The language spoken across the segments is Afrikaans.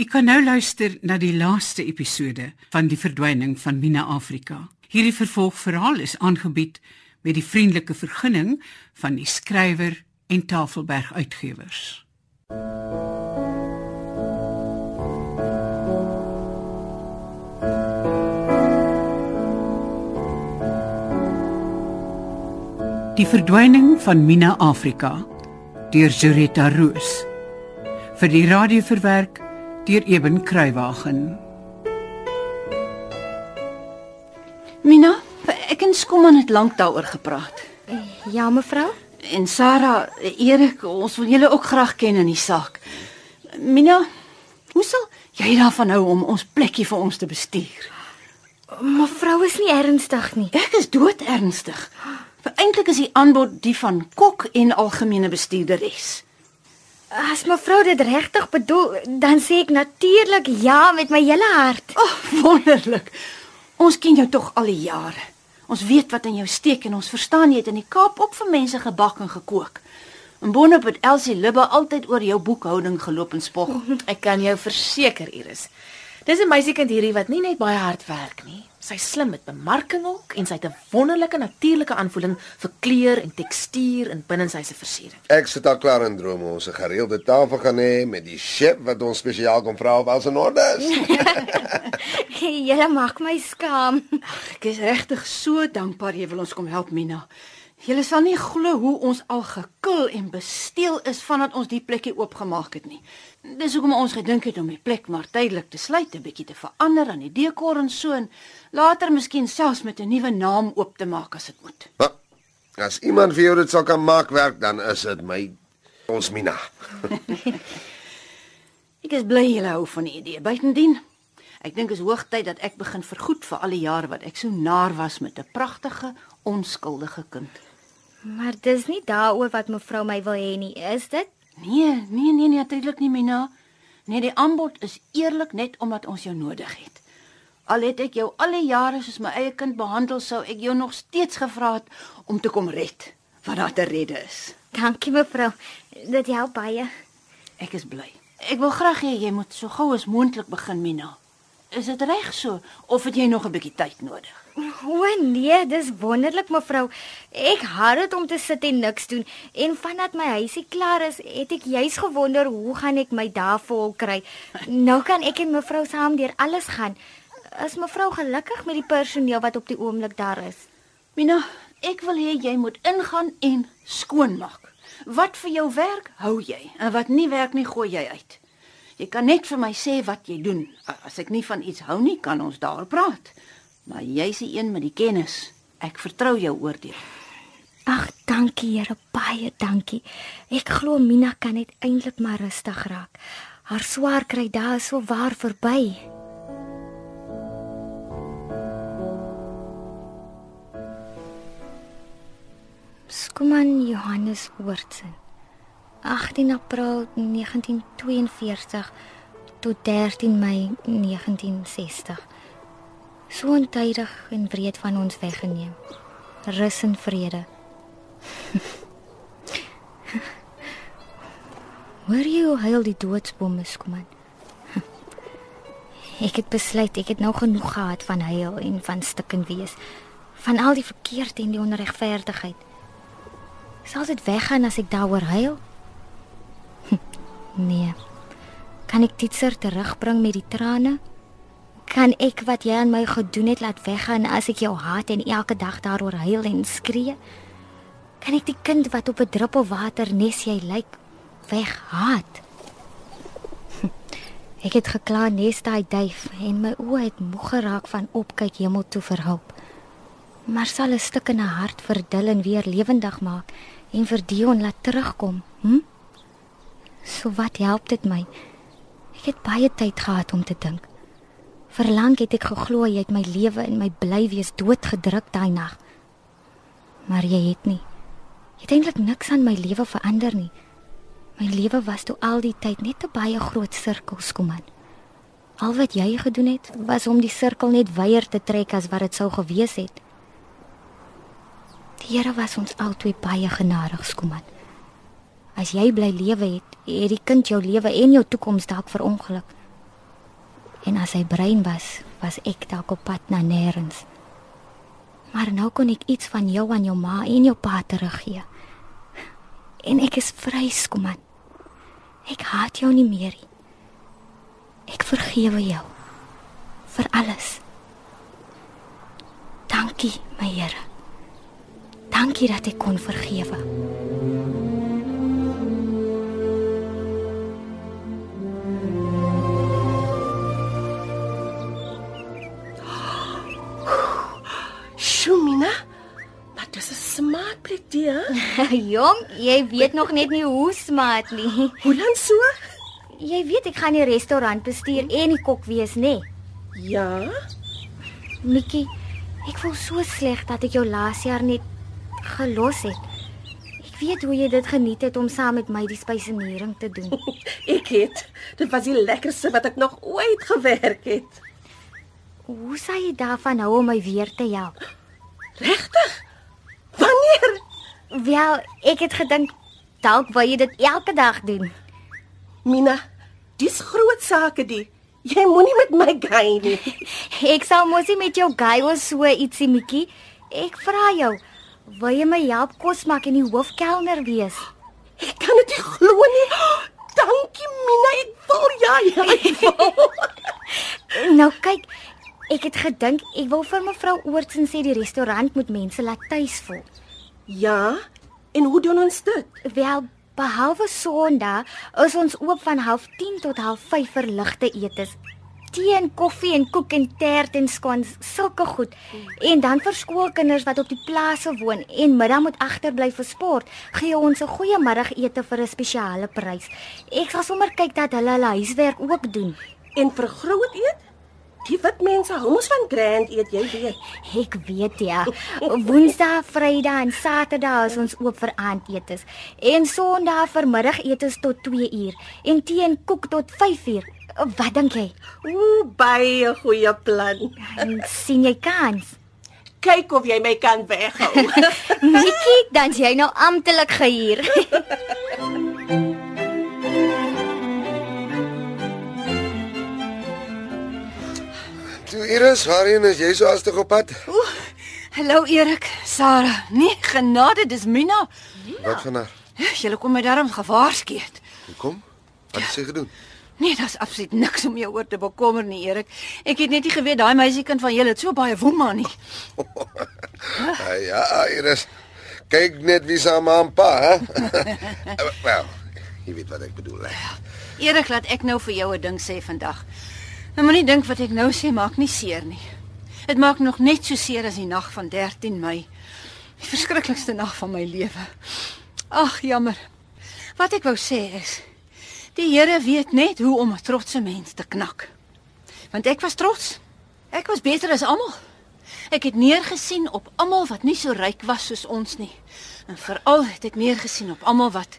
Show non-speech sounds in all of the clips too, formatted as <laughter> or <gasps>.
Jy kan nou luister na die laaste episode van Die verdwyning van Mina Afrika. Hierdie vervolgverhaal is aangebied met die vriendelike vergunning van die skrywer en Tafelberg Uitgewers. Die verdwyning van Mina Afrika deur Jureta Roos vir die radio verwerk deur Eben Kruiwagen. Mina, ek en Skomman het lank daaroor gepraat. Ja, mevrou. En Sarah, Erik, ons wil julle ook graag ken in die saak. Mina, hoe sal jy daarvan hou om ons plekkie vir ons te bestuur? Mevrou is nie ernstig nie. Ek is dood ernstig. Eintlik is die aanbod die van kok en algemene bestuurderes. As mevrou dit regtig bedoel, dan sê ek natuurlik ja met my hele hart. O, oh, wonderlik. Ons ken jou tog al die jare. Ons weet wat in jou steek en ons verstaan jy het in die Kaap ook vir mense gebak en gekook. En boonop het Elsie Libbe altyd oor jou boekhouding geloop en spog. Ek kan jou verseker, Iris. Dis 'n meisiekind hierdie wat nie net baie hard werk nie. Sy's slim met bemarking ook en sy het 'n wonderlike natuurlike aanvoeling vir kleur en tekstuur en binnenshuise versiering. Ek sit al klaar in drome ons 'n gereelde tafel gaan hê met die chef wat ons spesiaal kom vra of alles in orde is. <laughs> Julle maak my skaam. Ek is regtig so dankbaar jy wil ons kom help, Mina. Julle sal nie glo hoe ons al gekil en besteel is vandat ons die plekkie oopgemaak het nie. Dis hoekom ons gedink het om die plek maar tydelik te sluit, 'n bietjie te verander aan die dekor en so en later miskien selfs met 'n nuwe naam oop te maak as dit moet. Maar as iemand vir jou dit sal kan maak werk, dan is dit my ons Mina. <laughs> Ek is bly julle hou van die idee. Buitendien, ek dink is hoogtyd dat ek begin vergoed vir al die jare wat ek so naar was met 'n pragtige, onskuldige kind. Maar dis nie daaroor wat mevrou my wil hê nie, is dit? Nee, nee, nee, natuurlik nie, Mina. Nee, die aanbod is eerlik net omdat ons jou nodig het. Al het ek jou al die jare soos my eie kind behandel, sou ek jou nog steeds gevra het om te kom red wat daar te redde is. Dankie mevrou. Dit help baie. Ek is bly. Ek wil graag hê jy moet so gou as moontlik begin, Mina. Is dit reg so of het jy nog 'n bietjie tyd nodig? O nee, dis wonderlik mevrou. Ek haat dit om te sit en niks doen. En vandat my huisie klaar is, het ek juis gewonder hoe gaan ek my dae vol kry. Nou kan ek en mevrou saam deur alles gaan. Is mevrou gelukkig met die personeel wat op die oomblik daar is? Mina, ek wil hê jy moet ingaan en skoonmaak. Wat vir jou werk, hou jy, en wat nie werk nie, gooi jy uit. Jy kan net vir my sê wat jy doen. As ek nie van iets hou nie, kan ons daar praat. Maar jy's die een met die kennis. Ek vertrou jou oordeel. Ag, dankie Here, baie dankie. Ek glo Mina kan net eintlik maar rustig raak. Haar swaar kry dae is so waar verby. Skuman Johannes Woordsen. 18 April 1942 tot 13 Mei 1960. So ontydig en wreed van ons weggeneem. Rus en vrede. <laughs> Hoor jy hoe huil die doodsbome skuman? <laughs> Ek het besluit ek het nou genoeg gehad van huil en van stikken wees, van al die verkeerd en die onregverdigheid. Sal dit weggaan as ek daaroor huil? <laughs> Nee. Kan ek dit ser terugbring met die trane? Kan ek wat jy aan my gedoen het laat weggaan as ek jou haat en elke dag daaroor huil en skree? Kan ek die kind wat op 'n druppel water nes jy lyk weghaat? <laughs> Ek het gekla nes daai duif en my oë het moeg geraak van opkyk hemel toe vir hulp. Maar sal 'n stuk in 'n hart vir Dylan weer lewendig maak en vir Dion laat terugkom, hm? So wat help dit my? Ek het baie tyd gehad om te dink. Verlang het ek geglo jy het my lewe en my bly wees doodgedruk daai nag. Maar jy het nie. Jy het eintlik niks aan my lewe verander nie. My lewe was toe al die tyd net 'n baie groot sirkel skoman. Al wat jy gedoen het, was om die sirkel net wyer te trek as wat dit sou gewees het. Die Here was ons albei baie genadig skoman. As jy bly lewe het, het die kind jou lewe en jou toekoms dalk verongeluk. En as hy brein was, was ek dalk op pad na nêrens. Maar nou kon ek iets van jou aan jou ma en jou pa teruggee. En ek is vry, Skuman. Ek haat jou nie meer nie. Ek vergewe jou vir alles. Dankie, my Here. Dankie dat ek kon vergewe. Jong, jy weet nog net nie hoe smaak nie. <laughs> Hoe lank so? Jy weet ek gaan die restaurant bestuur en die kok wees, nê? Ja. Nikki, ek voel so sleg dat ek jou laas jaar net gelos het. Ek weet hoe jy dit geniet het om saam met my die spysenering te doen. <laughs> Ek het. Dit was die lekkerste wat ek nog ooit gewerk het. Hoe sou jy daarvan hou om my weer te help? Regtig? Wanneer? Wel, ek het gedink dalk wou jy dit elke dag doen. Mina, dis groot sake die. Jy moenie met my gay nie. <laughs> Ek sal mos nie met jou guy of so ietsie, Mikkie. Ek vra jou, wil jy my help kos maak en die hoofkelner wees? Ek kan dit nie glo nie. <gasps> Dankie Mina, ek wil ja, ja. Ek wil. Nou kyk, ek het gedink ek wil vir mevrou Oortsen sê die restaurant moet mense laat tuis voel. Ja. En hoe doen ons dit? Wel, behalwe Sondag is ons oop van 09:30 tot 05:30 vir ligte etes. Tee en koffie en koek en tert en scones, sulke goed. En dan vir skoolkinders wat op die plase woon en middag moet agterbly vir sport, gee ons 'n goeie middagete vir 'n spesiale prys. Ek sal sommer kyk dat hulle hulle huiswerk ook doen. En vir groot eet? Die wit mense hou mos van grand eet, jy weet. Ek weet ja. Woensdae, Vrydag en Saterdag is ons oop vir aandetes en Sondag vir middagetes tot 2 uur en tee en koek tot 5 uur. Wat dink jy? Ooh, baie goeie plan. En sien jy kans? Kyk of jy my kan weghou. <laughs> Nikki, dan jy nou amptelik gehuur. <laughs> Toe Iris, waarheen is jy so hastig op pad? Hallo Erik, Sarah. Nee, genade, dis Mina. Wat van haar? Julle kom my daarom gewaarsku het. Kom. Wat het sy gedoen? Nee, daar's absoluut niks om jou oor te bekommer nie, Erik. Ek het net nie geweet daai meisiekind van julle het so baie woema nie. <laughs> Ah, ja, Iris. Kyk net wie se ma en pa, hè? <laughs> Wel, jy weet wat ek bedoel, hè? Erik, laat ek nou vir jou 'n ding sê vandag. Nou moenie dink wat ek nou sê maak nie seer nie. Dit maak nog net so seer as die nag van 13 Mei. Die verskriklikste nag van my lewe. Ag, jammer. Wat ek wou sê is die Here weet net hoe om 'n trotse mens te knak. Want ek was trots. Ek was beter as almal. Ek het neergesien op almal wat nie so ryk was soos ons nie. En veral het ek neergesien op almal wat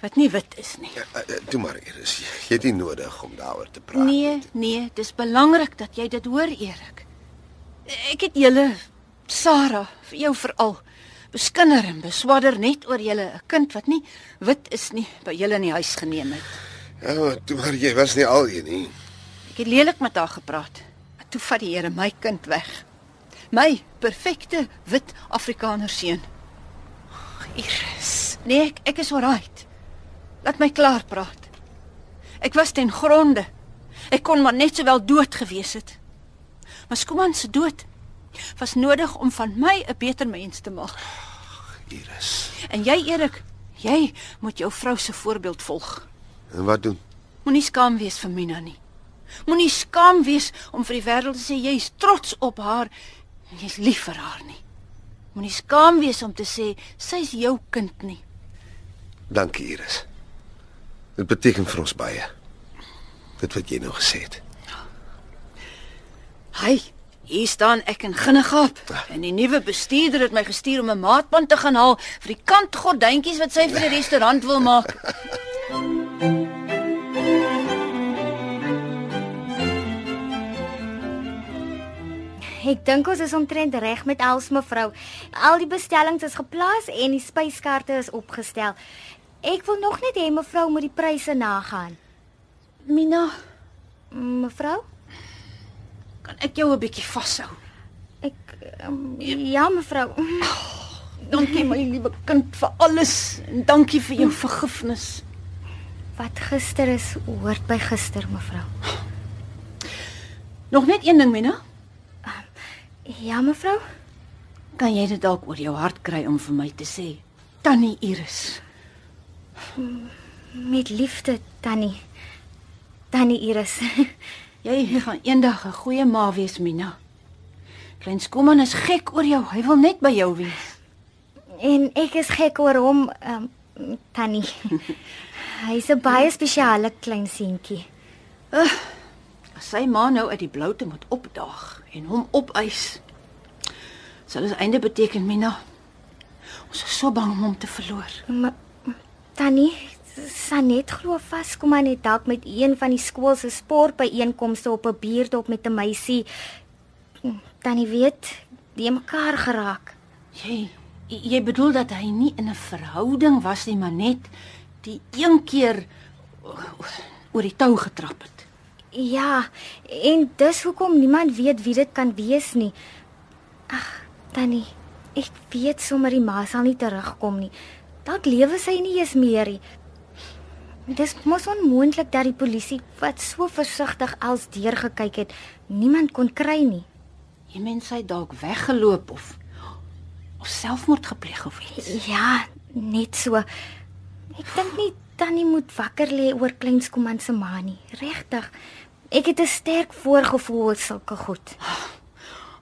wat nie wit is nie. Ja, uh, Toe maar, Iris. Jy, jy het nie nodig om daaroor te praat. Nee, nee, dis belangrik dat jy dit hoor, Erik. Ek het julle Sarah, vir jou veral beskinder en beswadder net oor julle 'n kind wat nie wit is nie by julle in die huis geneem het. Ja, maar toe maar jy was nie al een nie. Ek het lelik met haar gepraat. Maar toe vat die Here my kind weg. My perfekte wit Afrikaner seun. Iris. Nee, ek, ek is alright. Laat my klaar praat. Ek was ten gronde. Ek kon maar net sowel dood gewees het. Maar Skuman se dood was nodig om van my 'n beter mens te maak. Iris. En jy Erik, jy moet jou vrou se voorbeeld volg. En wat doen? Moenie skaam wees vir Mina nie. Moenie skaam wees om vir die wêreld te sê jy's trots op haar en jy's lief vir haar nie. Moenie skaam wees om te sê sy's jou kind nie. Dankie, Iris. Dit beteken vir ons baie. Dit wat jy nou gesê het. Hy, hier staan ek in Ginnegap en die nuwe bestuurder het my gestuur om 'n maatband te gaan haal vir die kantgordyntjies wat sy vir die restaurant wil maak. <laughs> Ek dink ons is omtrent reg met Els mevrou. Al die bestellings is geplaas en die spyskaarte is opgestel. Ek wil nog net hê mevrou moet die pryse nagaan. Mina, Mevrou? Kan ek jou 'n bietjie vashou? Ek um, ja, mevrou. Dankie my liewe kind vir alles en dankie vir jou vergifnis. Wat gister is, hoort by gister, mevrou. Nog net een ding, Mina. Ja, mevrou. Kan jy dit dalk oor jou hart kry om vir my te sê? Tannie Iris. Met liefde, Tannie. Tannie Iris. <laughs> Jy gaan eendag 'n goeie ma wees, Mina. Klein Skooman is gek oor jou. Hy wil net by jou wees. en ek is gek oor hom, um, Tannie. <laughs> Hy's 'n baie spesiale klein seentjie. As sy ma nou uit die bloute moet opdaag en hom opeis, sal dit einde beteken, Mina. Ons is so bang om hom te verloor. Maar Tannie, Sanet glo vas kom maar net dalk met een van die skool se sportbyeenkomste op 'n bierdop met 'n meisie. Tannie weet, die mekaar geraak. Jy jy bedoel dat hy nie in 'n verhouding was nie, maar net die een keer oor die tou getrap het. Ja, en dis hoekom niemand weet wie dit kan wees nie. Ag, Tannie, ek weet sommer die ma sal nie terugkom nie. Dalk lewe sy nie eens meer nie. Dis mos onmoontlik dat die polisie wat so versigtig als deur gekyk het, niemand kon kry nie. Jy mens hy dalk weggeloop of of selfmoord gepleeg of iets. Ja, net so. Ek dink nie Tannie moet wakker lê oor Kleinskoman se ma nie. Regtig. Ek het 'n sterk voorgevoel oor sulke goed.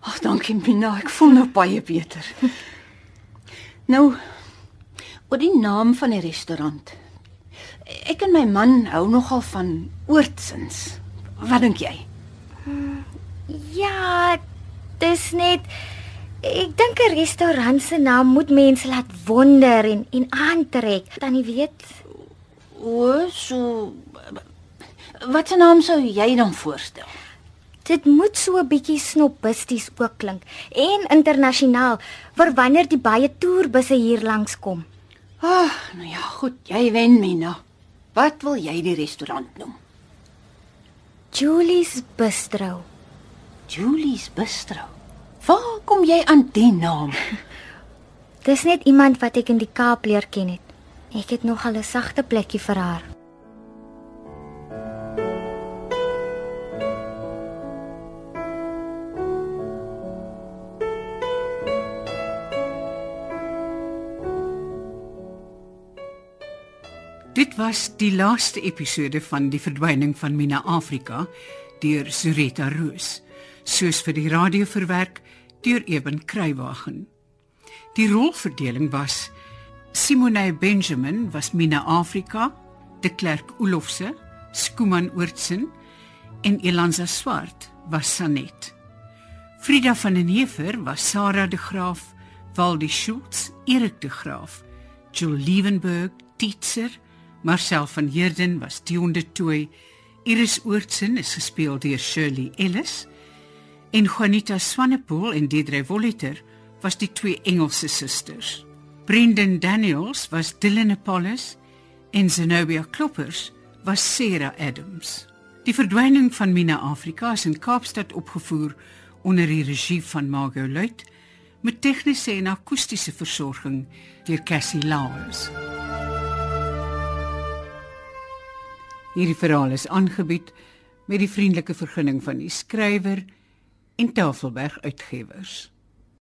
Ag, dankie Mina, ek voel nou baie beter. nou oor die naam van die restaurant. Ek en my man hou nogal van oortsins. Wat dink jy? Ja, dis net ek dink 'n restaurant se naam moet mense laat wonder en en aantrek. Tannie weet, O, so Wat 'n naam sou jy dan voorstel? dit moet so 'n bietjie snobisties ook klink en internasionaal vir wanneer die baie toerbusse hier langs kom. Ag, nou ja, goed, jy wen Mina. Wat wil jy die restaurant noem? Julie's Bistro. Julie's Bistro. Waar kom jy aan die naam? <laughs> Dis net iemand wat ek in die Kaap leer ken het. Ek het nog al 'n sagte plekkie vir haar. Was die laaste episode van Die verdwyning van Mina Afrika deur Sureta Roos, soos vir die radio verwerk deur Eben Kruiwagen. Die rolverdeling was Simone Benjamin was Mina Afrika, De Klerk Olofse, Skuman Oortsen en Elanza Swart was Sanet. Frida van den Heever was Sarah de Graaf, Waldie Schultz, Erik de Graaf, Jules Liebenberg, Tietzer, Marcel van Heerden was Dion de Tooi, Iris Oortsen is gespeel deur Shirley Ellis en Juanita Swanepoel en Deidre Voliter was die twee Engelse susters. Brendan Daniels was Dylan Apollos en Zenobia Kloppers was Sarah Adams. Die verdwyning van Mina Afrika is in Kaapstad opgevoer onder die regie van Margot Luit met tegniese en akoestiese versorging deur Cassie Lauers. Hierdie verhaal is aangebied met die vriendelike vergunning van die skrywer en Tafelberg Uitgewers.